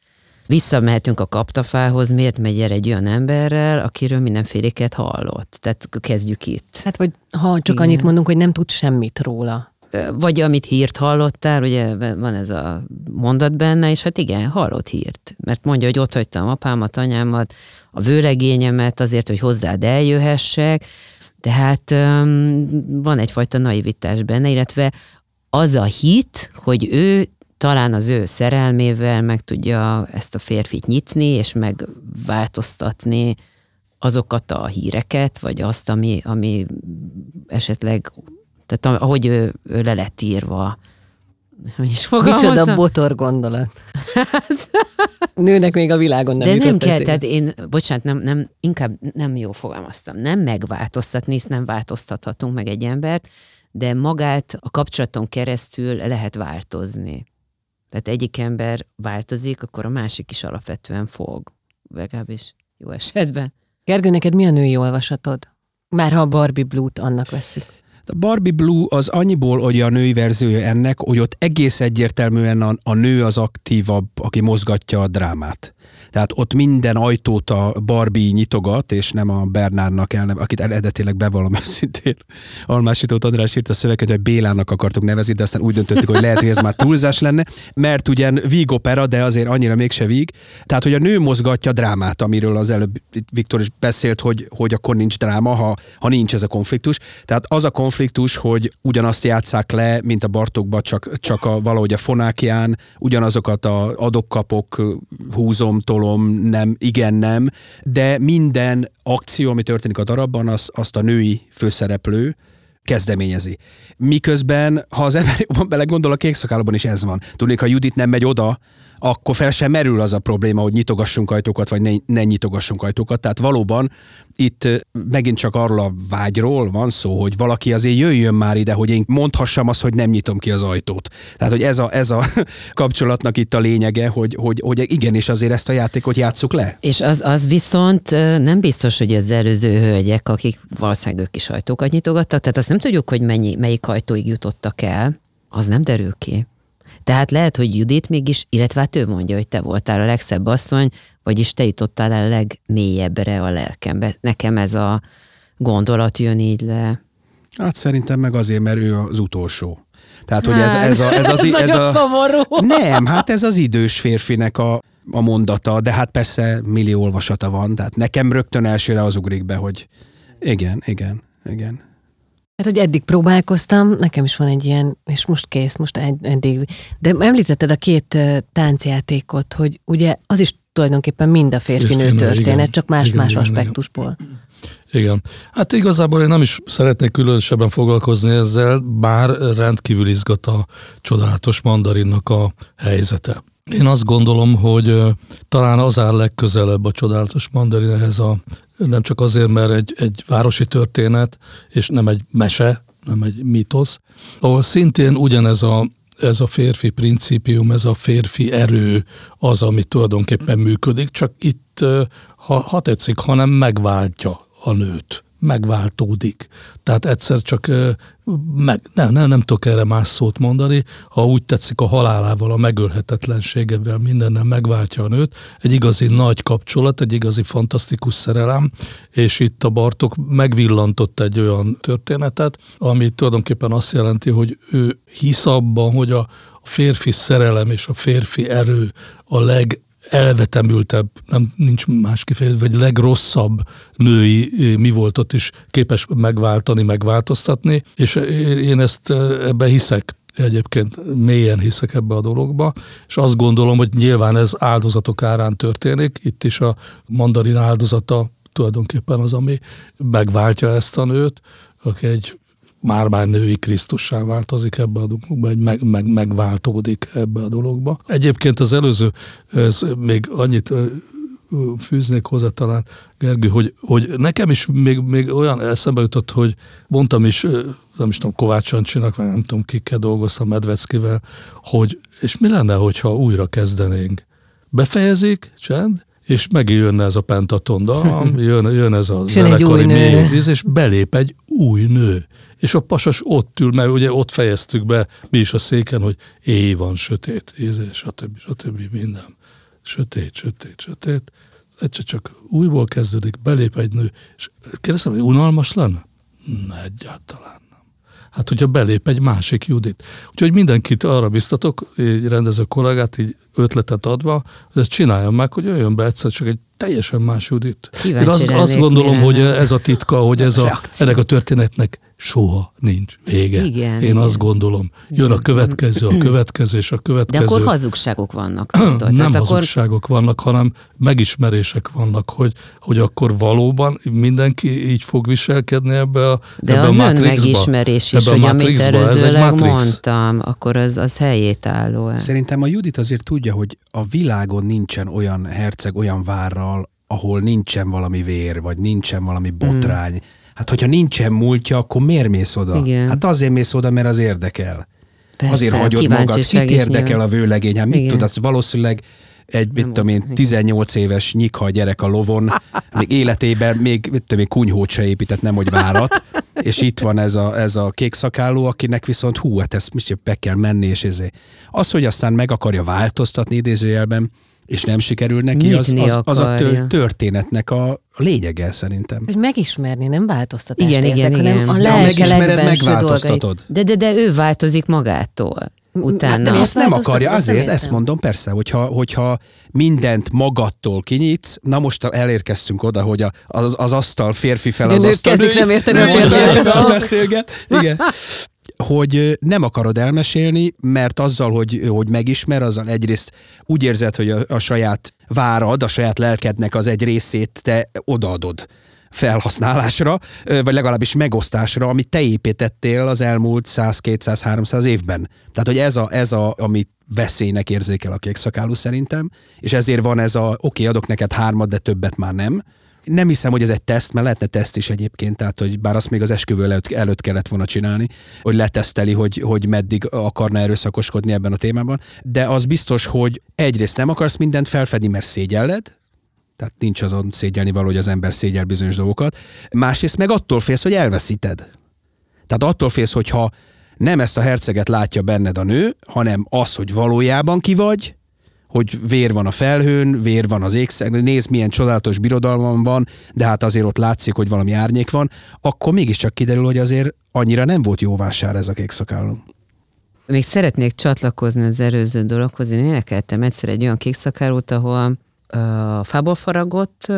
Visszamehetünk a kaptafához, miért megy el egy olyan emberrel, akiről mindenféléket hallott. Tehát kezdjük itt.
Hát, vagy ha csak
Igen.
annyit mondunk, hogy nem tud semmit róla.
Vagy amit hírt hallottál, ugye van ez a mondat benne, és hát igen, hallott hírt. Mert mondja, hogy ott hagytam apámat, anyámat, a vőlegényemet azért, hogy hozzád eljöhessek, tehát öm, van egyfajta naivitás benne, illetve az a hit, hogy ő talán az ő szerelmével meg tudja ezt a férfit nyitni, és megváltoztatni azokat a híreket, vagy azt, ami, ami esetleg, tehát ahogy ő, ő le lett írva. Hogy is fogalmazom?
Micsoda botor gondolat. Nőnek még a világon nem
De nem kell,
eszébe.
tehát én, bocsánat, nem, nem, inkább nem jó fogalmaztam. Nem megváltoztatni, hisz nem változtathatunk meg egy embert, de magát a kapcsolaton keresztül lehet változni. Tehát egyik ember változik, akkor a másik is alapvetően fog. Legalábbis jó esetben.
Gergő, neked mi a női olvasatod? Már ha a Barbie Blue-t annak veszük.
A Barbie Blue az annyiból, hogy a női verziója ennek, hogy ott egész egyértelműen a, a nő az aktívabb, aki mozgatja a drámát. Tehát ott minden ajtót a Barbie nyitogat, és nem a Bernárnak el, akit eredetileg bevallom őszintén. Almásított András írt a szöveget, hogy Bélának akartuk nevezni, de aztán úgy döntöttük, hogy lehet, hogy ez már túlzás lenne, mert ugyan víg opera, de azért annyira mégse víg. Tehát, hogy a nő mozgatja drámát, amiről az előbb Viktor is beszélt, hogy, hogy akkor nincs dráma, ha, ha nincs ez a konfliktus. Tehát az a konfliktus, hogy ugyanazt játszák le, mint a Bartókban, csak, csak a, valahogy a fonákián, ugyanazokat a adok-kapok, húzom, tolom, nem, igen, nem, de minden akció, ami történik a darabban, az, azt a női főszereplő kezdeményezi. Miközben, ha az ember jobban belegondol, a kék is ez van. Tudnék, ha Judit nem megy oda, akkor fel sem merül az a probléma, hogy nyitogassunk ajtókat, vagy ne, ne nyitogassunk ajtókat. Tehát valóban itt megint csak arról a vágyról van szó, hogy valaki azért jöjjön már ide, hogy én mondhassam azt, hogy nem nyitom ki az ajtót. Tehát, hogy ez a, ez a kapcsolatnak itt a lényege, hogy, hogy, hogy igenis azért ezt a játékot játsszuk le.
És az, az viszont nem biztos, hogy az előző hölgyek, akik valószínűleg ők is ajtókat nyitogattak, tehát azt nem tudjuk, hogy mennyi, melyik ajtóig jutottak el, az nem derül ki. Tehát lehet, hogy Judit mégis, illetve hát ő mondja, hogy te voltál a legszebb asszony, vagyis te jutottál el legmélyebbre a lelkembe. Nekem ez a gondolat jön így le.
Hát szerintem meg azért, mert ő az utolsó. Tehát, hogy ez,
Hát,
ez, a, ez, az,
ez
ez
nagyon
a...
szomorú.
Nem, hát ez az idős férfinek a, a mondata, de hát persze millió olvasata van, tehát nekem rögtön elsőre az ugrik be, hogy igen, igen, igen.
Hát, hogy eddig próbálkoztam, nekem is van egy ilyen, és most kész, most ed- eddig. De említetted a két táncjátékot, hogy ugye az is tulajdonképpen mind a férfi-nő
Férfi-nő,
történet,
igen.
csak más-más
Igen, igen,
aspektusból.
Igen. Hát igazából én nem is szeretnék különösebben foglalkozni ezzel, bár rendkívül izgat a csodálatos mandarinnak a helyzete. Én azt gondolom, hogy talán az áll legközelebb a csodálatos mandarin ehhez a, nem csak azért, mert egy, egy városi történet, és nem egy mese, nem egy mítosz, ahol szintén ugyanez a ez a férfi principium, ez a férfi erő az, ami tulajdonképpen működik, csak itt, ha, ha tetszik, hanem megváltja a nőt, megváltódik. Tehát egyszer csak meg, nem, nem, nem tudok erre más szót mondani, ha úgy tetszik a halálával, a megölhetetlenségevel, mindennel megváltja a nőt, egy igazi nagy kapcsolat, egy igazi fantasztikus szerelem, és itt a Bartok megvillantott egy olyan történetet, ami tulajdonképpen azt jelenti, hogy ő hisz abban, hogy a férfi szerelem és a férfi erő a leg elvetemültebb, nem nincs más kifejezés, vagy legrosszabb női mi volt ott is képes megváltani, megváltoztatni, és én ezt ebbe hiszek egyébként mélyen hiszek ebbe a dologba, és azt gondolom, hogy nyilván ez áldozatok árán történik, itt is a mandarin áldozata tulajdonképpen az, ami megváltja ezt a nőt, aki egy már-már női Krisztussá változik ebbe a dologba, egy meg, meg, megváltódik ebbe a dologba. Egyébként az előző, ez még annyit fűznék hozzá talán, Gergő, hogy, hogy nekem is még, még olyan eszembe jutott, hogy mondtam is, nem is tudom, Kovács Ancsinak, vagy nem tudom, kikkel dolgoztam, Medveckivel, hogy és mi lenne, hogyha újra kezdenénk? Befejezik, csend, és megint jönne ez a pentatonda, jön, jön ez a
És
zenekari
új nő.
mély víz, és belép egy új nő. És a pasas ott ül, mert ugye ott fejeztük be mi is a széken, hogy éj van, sötét, íze, stb. stb. minden. Sötét, sötét, sötét. Egyszer csak újból kezdődik, belép egy nő, és kérdeztem, hogy unalmas lenne? Ne, egyáltalán. Hát, hogyha belép egy másik Judit. Úgyhogy mindenkit arra biztatok, egy rendező kollégát így ötletet adva, hogy ezt csináljam meg, hogy jöjjön be egyszer csak egy teljesen más Judit. Én
Kíváncsi
azt, azt
lennék,
gondolom, hogy ez a titka, hogy ez a, ennek a történetnek soha nincs vége.
Igen,
Én
igen.
azt gondolom. Jön a következő, a következő, és a
De
következő.
akkor hazugságok vannak.
nem
Tehát akkor
hazugságok vannak, hanem megismerések vannak, hogy, hogy akkor valóban mindenki így fog viselkedni ebbe a
De
ebbe
az
a
megismerés is,
Ebbe
hogy amit előzőleg
Matrix.
mondtam, akkor az, az helyét álló.
Szerintem a Judit azért tudja, hogy a világon nincsen olyan herceg, olyan várral, ahol nincsen valami vér, vagy nincsen valami botrány. Hát, hogyha nincsen múltja, akkor miért mész oda?
Igen.
Hát azért mész oda, mert az érdekel.
Persze,
azért hagyod magad. Kit érdekel
nyilván.
a vőlegény? Hát mit
Igen.
tudsz? Valószínűleg egy, mit tudom én,
igen.
18 éves nyikha gyerek a lovon, még életében még, mit tudom én, kunyhót se épített, nem hogy várat, és itt van ez a, ez a kék szakálló, akinek viszont hú, hát ezt most be kell menni, és ezé. Az, hogy aztán meg akarja változtatni idézőjelben, és nem sikerül neki, az, az, az a
akarja.
történetnek a a lényege szerintem.
Hogy megismerni, nem változtatást
Igen,
értek,
igen,
hanem
igen.
a
De ha
lelke
megismered, megváltoztatod.
De, de, de ő változik magától. Utána.
Hát de
miért
azt nem
változtatod?
akarja,
nem
azért, ezt
értem.
mondom, persze, hogyha, hogyha mindent magadtól kinyitsz, na most elérkeztünk oda, hogy a, az, az asztal férfi fel az asztal
nem érteni férfiakat.
fel beszélget. Igen. hogy nem akarod elmesélni, mert azzal, hogy, hogy megismer, azzal egyrészt úgy érzed, hogy a, a saját várad, a saját lelkednek az egy részét te odaadod felhasználásra, vagy legalábbis megosztásra, amit te építettél az elmúlt 100-200-300 évben. Tehát, hogy ez, a, ez a, amit veszélynek érzékel a kékszakálú szerintem, és ezért van ez a, oké, okay, adok neked hármat, de többet már nem. Nem hiszem, hogy ez egy teszt, mert lehetne teszt is egyébként, tehát hogy bár azt még az esküvő előtt, előtt kellett volna csinálni, hogy leteszteli, hogy, hogy meddig akarna erőszakoskodni ebben a témában, de az biztos, hogy egyrészt nem akarsz mindent felfedni, mert szégyelled, tehát nincs azon szégyelni való, hogy az ember szégyel bizonyos dolgokat. Másrészt meg attól félsz, hogy elveszíted. Tehát attól félsz, hogyha nem ezt a herceget látja benned a nő, hanem az, hogy valójában ki vagy, hogy vér van a felhőn, vér van az égszer, nézd milyen csodálatos birodalmam van, de hát azért ott látszik, hogy valami árnyék van, akkor mégiscsak kiderül, hogy azért annyira nem volt jó vásár ez a kék szakállam.
Még szeretnék csatlakozni az előző dologhoz. Én énekeltem egyszer egy olyan kékszakálót, ahol a fából faragott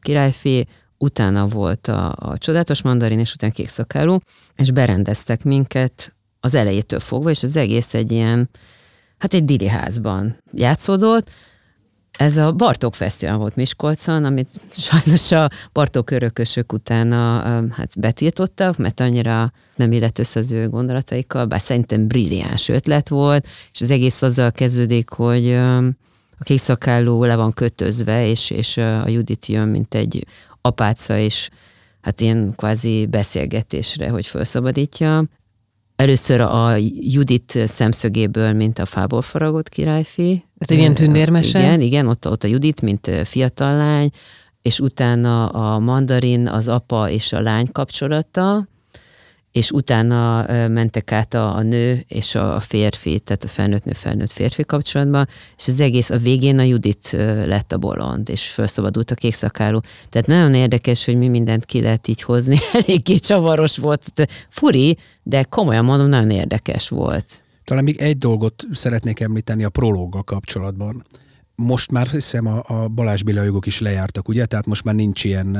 királyfé, utána volt a, a csodálatos mandarin, és utána kékszakáló, és berendeztek minket az elejétől fogva, és az egész egy ilyen, hát egy dili házban játszódott, ez a Bartók Fesztivál volt Miskolcon, amit sajnos a Bartók örökösök utána hát betiltottak, mert annyira nem illett össze az ő gondolataikkal, bár szerintem brilliáns ötlet volt, és az egész azzal kezdődik, hogy a kékszakálló le van kötözve, és, és a Judit jön, mint egy apáca, és hát ilyen kvázi beszélgetésre, hogy felszabadítja. Először a Judit szemszögéből, mint a fából faragott királyfi.
Hát ilyen tündérmese?
Igen, igen, ott, ott a Judit, mint fiatal lány, és utána a mandarin, az apa és a lány kapcsolata, és utána mentek át a, a nő és a férfi, tehát a felnőtt nő felnőtt férfi kapcsolatban, és az egész a végén a Judit lett a bolond, és felszabadult a kékszakáló. Tehát nagyon érdekes, hogy mi mindent ki lehet így hozni. Eléggé csavaros volt, furi, de komolyan mondom, nagyon érdekes volt.
Talán még egy dolgot szeretnék említeni a prológgal kapcsolatban. Most már hiszem a, a Balázs jogok is lejártak, ugye? Tehát most már nincs ilyen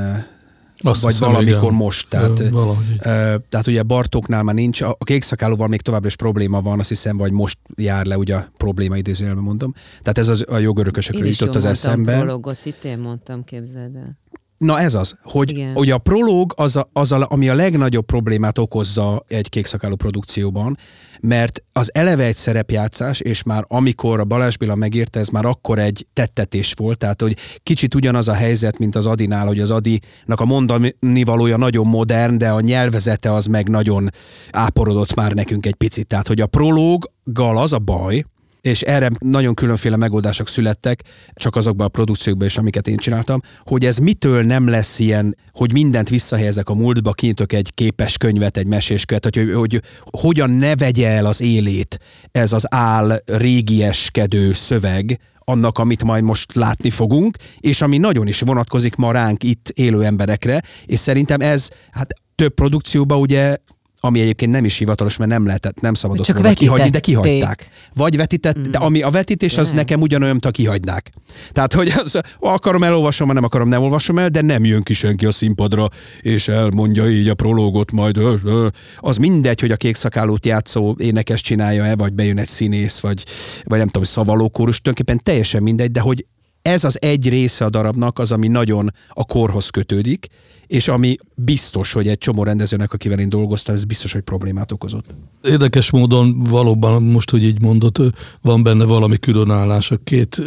azt vagy hiszem, valamikor igen. most. Tehát,
Ö,
tehát ugye Bartóknál már nincs, a kékszakálóval még továbbra is probléma van, azt hiszem, vagy most jár le ugye a probléma idézőjelben mondom. Tehát ez az, a jogörökösökről jutott az eszembe.
Én is itt én mondtam, képzeld el.
Na ez az, hogy, hogy a prológ az, a, az a, ami a legnagyobb problémát okozza egy kékszakáló produkcióban, mert az eleve egy szerepjátszás, és már amikor a Balázs Béla megírta, ez már akkor egy tettetés volt, tehát hogy kicsit ugyanaz a helyzet, mint az Adinál, hogy az Adinak a mondani valója nagyon modern, de a nyelvezete az meg nagyon áporodott már nekünk egy picit. Tehát, hogy a prológgal az a baj, és erre nagyon különféle megoldások születtek, csak azokban a produkciókban is, amiket én csináltam, hogy ez mitől nem lesz ilyen, hogy mindent visszahelyezek a múltba, kinyitok egy képes könyvet, egy meséskönyvet, hogy, hogy, hogy hogyan ne vegye el az élét ez az áll régieskedő szöveg, annak, amit majd most látni fogunk, és ami nagyon is vonatkozik ma ránk itt élő emberekre, és szerintem ez, hát több produkcióban ugye ami egyébként nem is hivatalos, mert nem lehetett, nem szabadott
Csak
volna kihagyni, de kihagyták. Vagy vetített, mm. de ami a vetítés, az nekem ugyanolyan, mint a kihagynák. Tehát, hogy az, akarom elolvasom, nem akarom, nem olvasom el, de nem jön ki senki a színpadra, és elmondja így a prológot majd. Ö, ö. Az mindegy, hogy a kékszakálót játszó énekes csinálja-e, vagy bejön egy színész, vagy, vagy nem tudom, szavalókórus, tulajdonképpen teljesen mindegy, de hogy ez az egy része a darabnak az, ami nagyon a korhoz kötődik, és ami biztos, hogy egy csomó rendezőnek, akivel én dolgoztam, ez biztos, hogy problémát okozott.
Érdekes módon valóban most, hogy így mondott, van benne valami különállás a két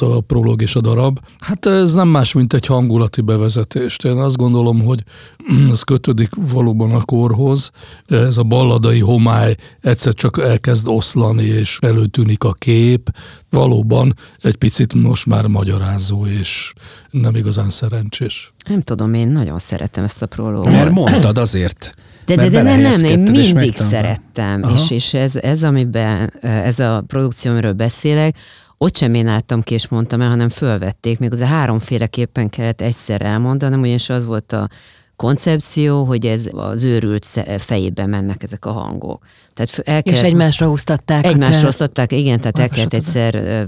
a prolog és a darab. Hát ez nem más, mint egy hangulati bevezetés. Én azt gondolom, hogy ez kötődik valóban a korhoz. Ez a balladai homály egyszer csak elkezd oszlani, és előtűnik a kép. Valóban egy picit most már magyarázó, és nem igazán szerencsés.
Nem tudom, én nagyon szeretem ezt a prológot.
Mert mondtad azért.
De, de, de nem, nem, én mindig szerettem, és, és ez, ez, amiben, ez a produkció, amiről beszélek, ott sem én álltam ki és mondtam el, hanem fölvették, még az a háromféleképpen kellett egyszer elmondanom, ugyanis az volt a koncepció, hogy ez az őrült fejében mennek ezek a hangok.
Tehát el kellett, és egymásra húztatták.
Egymásra húztatták, igen, tehát el kellett egyszer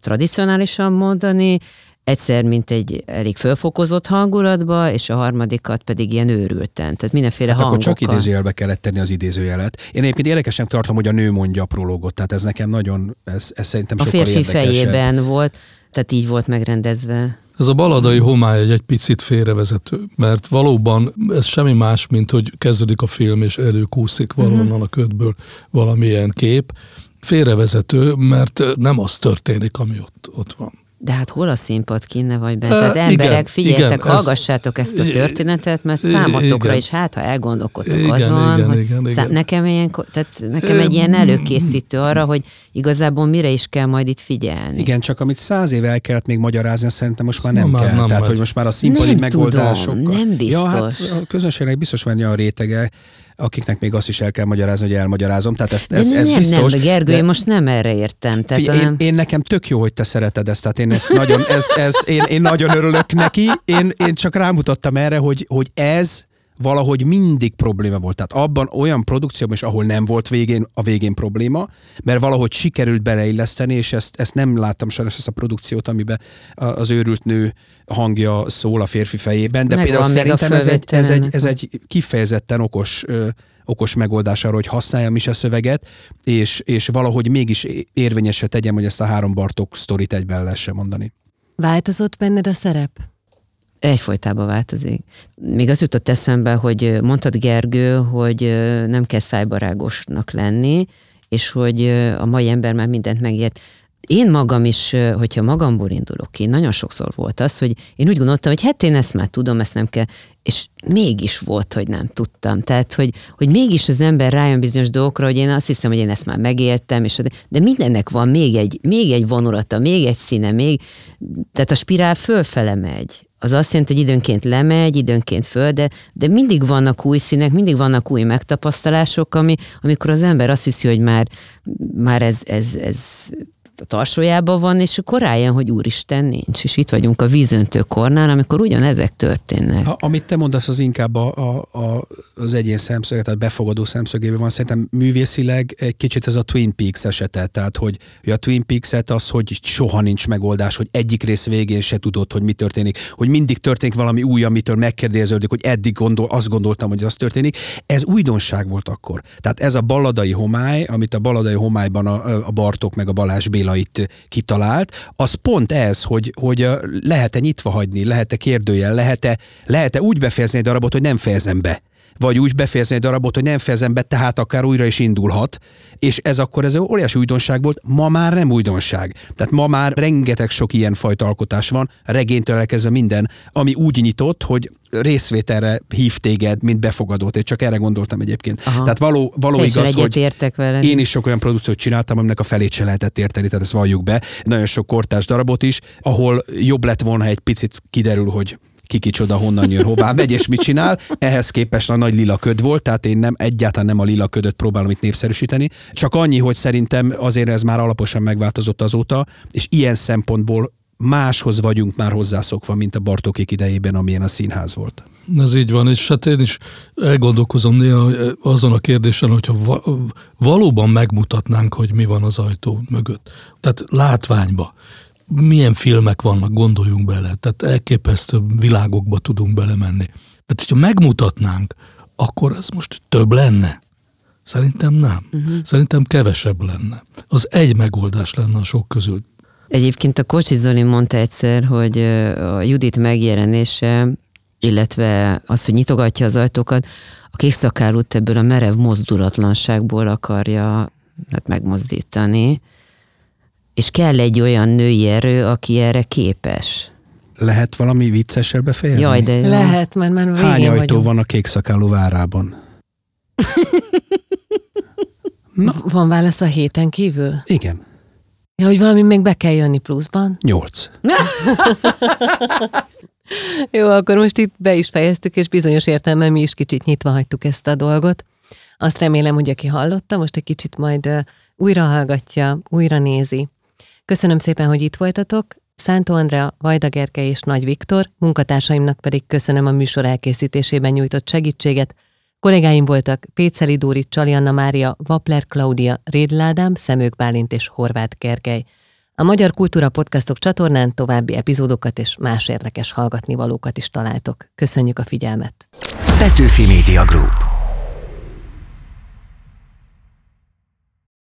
tradicionálisan mondani, egyszer, mint egy elég fölfokozott hangulatba, és a harmadikat pedig ilyen őrülten. Tehát mindenféle hát hangokkal.
akkor csak idézőjelbe kellett tenni az idézőjelet. Én egyébként érdekesnek tartom, hogy a nő mondja a prológot, tehát ez nekem nagyon, ez, ez szerintem
a
sokkal A
férfi fejében volt, tehát így volt megrendezve.
Ez a baladai homály egy, egy picit félrevezető, mert valóban ez semmi más, mint hogy kezdődik a film, és előkúszik valonnan uh-huh. a ködből valamilyen kép. Félrevezető, mert nem az történik, ami ott, ott van.
De hát hol a színpad kinne vagy bent? Tehát emberek, igen, figyeljetek, igen, hallgassátok ez, ezt a történetet, mert számotokra igen. is, hát ha elgondolkodtok igen, azon, igen, hogy igen, igen. nekem, ilyen, tehát nekem egy ilyen előkészítő arra, hogy igazából mire is kell majd itt figyelni.
Igen, csak amit száz éve el kellett még magyarázni, szerintem most már nem, nem kell. Nem Tehát, hogy most már a színpadi
nem
megoldásokkal.
Tudom, nem biztos.
Ja, hát a közönségnek biztos van a rétege, akiknek még azt is el kell magyarázni, hogy elmagyarázom. Tehát ez,
De
ez, ez
nem,
biztos.
nem, Gergő,
de-
én most nem erre értem. Tehát
én,
hanem-
én, nekem tök jó, hogy te szereted ezt, tehát én ezt nagyon, ez, ez, én, én nagyon örülök neki, én, én csak rámutattam erre, hogy, hogy ez valahogy mindig probléma volt. Tehát abban olyan produkcióban is, ahol nem volt végén, a végén probléma, mert valahogy sikerült beleilleszteni, és ezt, ezt nem láttam sajnos ezt a produkciót, amiben az őrült nő hangja szól a férfi fejében, de
Megvan
például szerintem ez egy, ez, egy, ez egy kifejezetten okos okos megoldás arra, hogy használjam is a szöveget, és, és valahogy mégis érvényesre tegyem, hogy ezt a három Bartók sztorit egyben lehessen mondani.
Változott benned a szerep?
Egyfolytában változik. Még az jutott eszembe, hogy mondtad Gergő, hogy nem kell szájbarágosnak lenni, és hogy a mai ember már mindent megért. Én magam is, hogyha magamból indulok ki, nagyon sokszor volt az, hogy én úgy gondoltam, hogy hát én ezt már tudom, ezt nem kell, és mégis volt, hogy nem tudtam. Tehát, hogy, hogy mégis az ember rájön bizonyos dolgokra, hogy én azt hiszem, hogy én ezt már megéltem, és, de mindennek van még egy, még egy vonulata, még egy színe, még, tehát a spirál fölfele megy. Az azt jelenti, hogy időnként lemegy, időnként föl, de, de mindig vannak új színek, mindig vannak új megtapasztalások, ami, amikor az ember azt hiszi, hogy már, már ez, ez, ez a tarsójában van, és akkor rájön, hogy úristen nincs. És itt vagyunk a vízöntő kornál, amikor ugyanezek történnek.
A, amit te mondasz, az inkább a, a, a, az egyén szemszöge, tehát befogadó szemszögében van. Szerintem művészileg egy kicsit ez a Twin Peaks esete, tehát hogy, hogy a Twin Peaks-et az, hogy soha nincs megoldás, hogy egyik rész végén se tudod, hogy mi történik, hogy mindig történik valami új, amitől megkérdeződik, hogy eddig gondol, azt gondoltam, hogy az történik. Ez újdonság volt akkor. Tehát ez a balladai homály, amit a balladai homályban a, a Bartók meg a Balázs Béla itt kitalált, az pont ez, hogy, hogy lehet-e nyitva hagyni, lehet-e kérdőjel, lehet-e, lehet-e úgy befejezni egy darabot, hogy nem fejezem be vagy úgy befejezni egy darabot, hogy nem fejezem be, tehát akár újra is indulhat, és ez akkor ez óriási újdonság volt, ma már nem újdonság. Tehát ma már rengeteg sok ilyen fajta alkotás van, regénytől elkezdve minden, ami úgy nyitott, hogy részvételre hív téged, mint befogadót. Én csak erre gondoltam egyébként.
Aha.
Tehát való, való igaz, hogy
egyetértek veled.
én is sok olyan produkciót csináltam, aminek a felét se lehetett érteni, tehát ezt valljuk be. Nagyon sok kortás darabot is, ahol jobb lett volna, egy picit kiderül, hogy ki kicsoda, honnan jön, hová megy, és mit csinál. Ehhez képest a nagy lila köd volt, tehát én nem egyáltalán nem a lila ködöt próbálom itt népszerűsíteni. Csak annyi, hogy szerintem azért ez már alaposan megváltozott azóta, és ilyen szempontból máshoz vagyunk már hozzászokva, mint a Bartókék idejében, amilyen a színház volt.
Ez így van, és hát én is elgondolkozom néha azon a kérdésen, hogyha va- valóban megmutatnánk, hogy mi van az ajtó mögött. Tehát látványba. Milyen filmek vannak, gondoljunk bele. Tehát elképesztő világokba tudunk belemenni. Tehát, hogyha megmutatnánk, akkor ez most több lenne? Szerintem nem. Uh-huh. Szerintem kevesebb lenne. Az egy megoldás lenne a sok közül.
Egyébként a Kocsi Zoli mondta egyszer, hogy a Judit megjelenése, illetve az, hogy nyitogatja az ajtókat, a kékszakálút ebből a merev mozdulatlanságból akarja hát megmozdítani, és kell egy olyan női erő, aki erre képes.
Lehet valami viccessel befejezni?
Jaj, de jó.
Lehet, mert már végén
Hány ajtó
vagyunk.
van a kék szakáló várában?
V- Van válasz a héten kívül?
Igen,
Ja, hogy valami még be kell jönni pluszban?
nyolc.
Jó, akkor most itt be is fejeztük, és bizonyos értelemben mi is kicsit nyitva hagytuk ezt a dolgot. Azt remélem, hogy aki hallotta, most egy kicsit majd újra hallgatja, újra nézi. Köszönöm szépen, hogy itt voltatok. Szántó Andrea, Vajda Gerke és Nagy Viktor, munkatársaimnak pedig köszönöm a műsor elkészítésében nyújtott segítséget. Kollégáim voltak Péceli Dóri, Csali Anna Mária, Vapler Klaudia, Rédl Ádám, Szemők Bálint és Horváth Gergely. A Magyar Kultúra Podcastok csatornán további epizódokat és más érdekes hallgatnivalókat is találtok. Köszönjük a figyelmet!
Petőfi Media Group.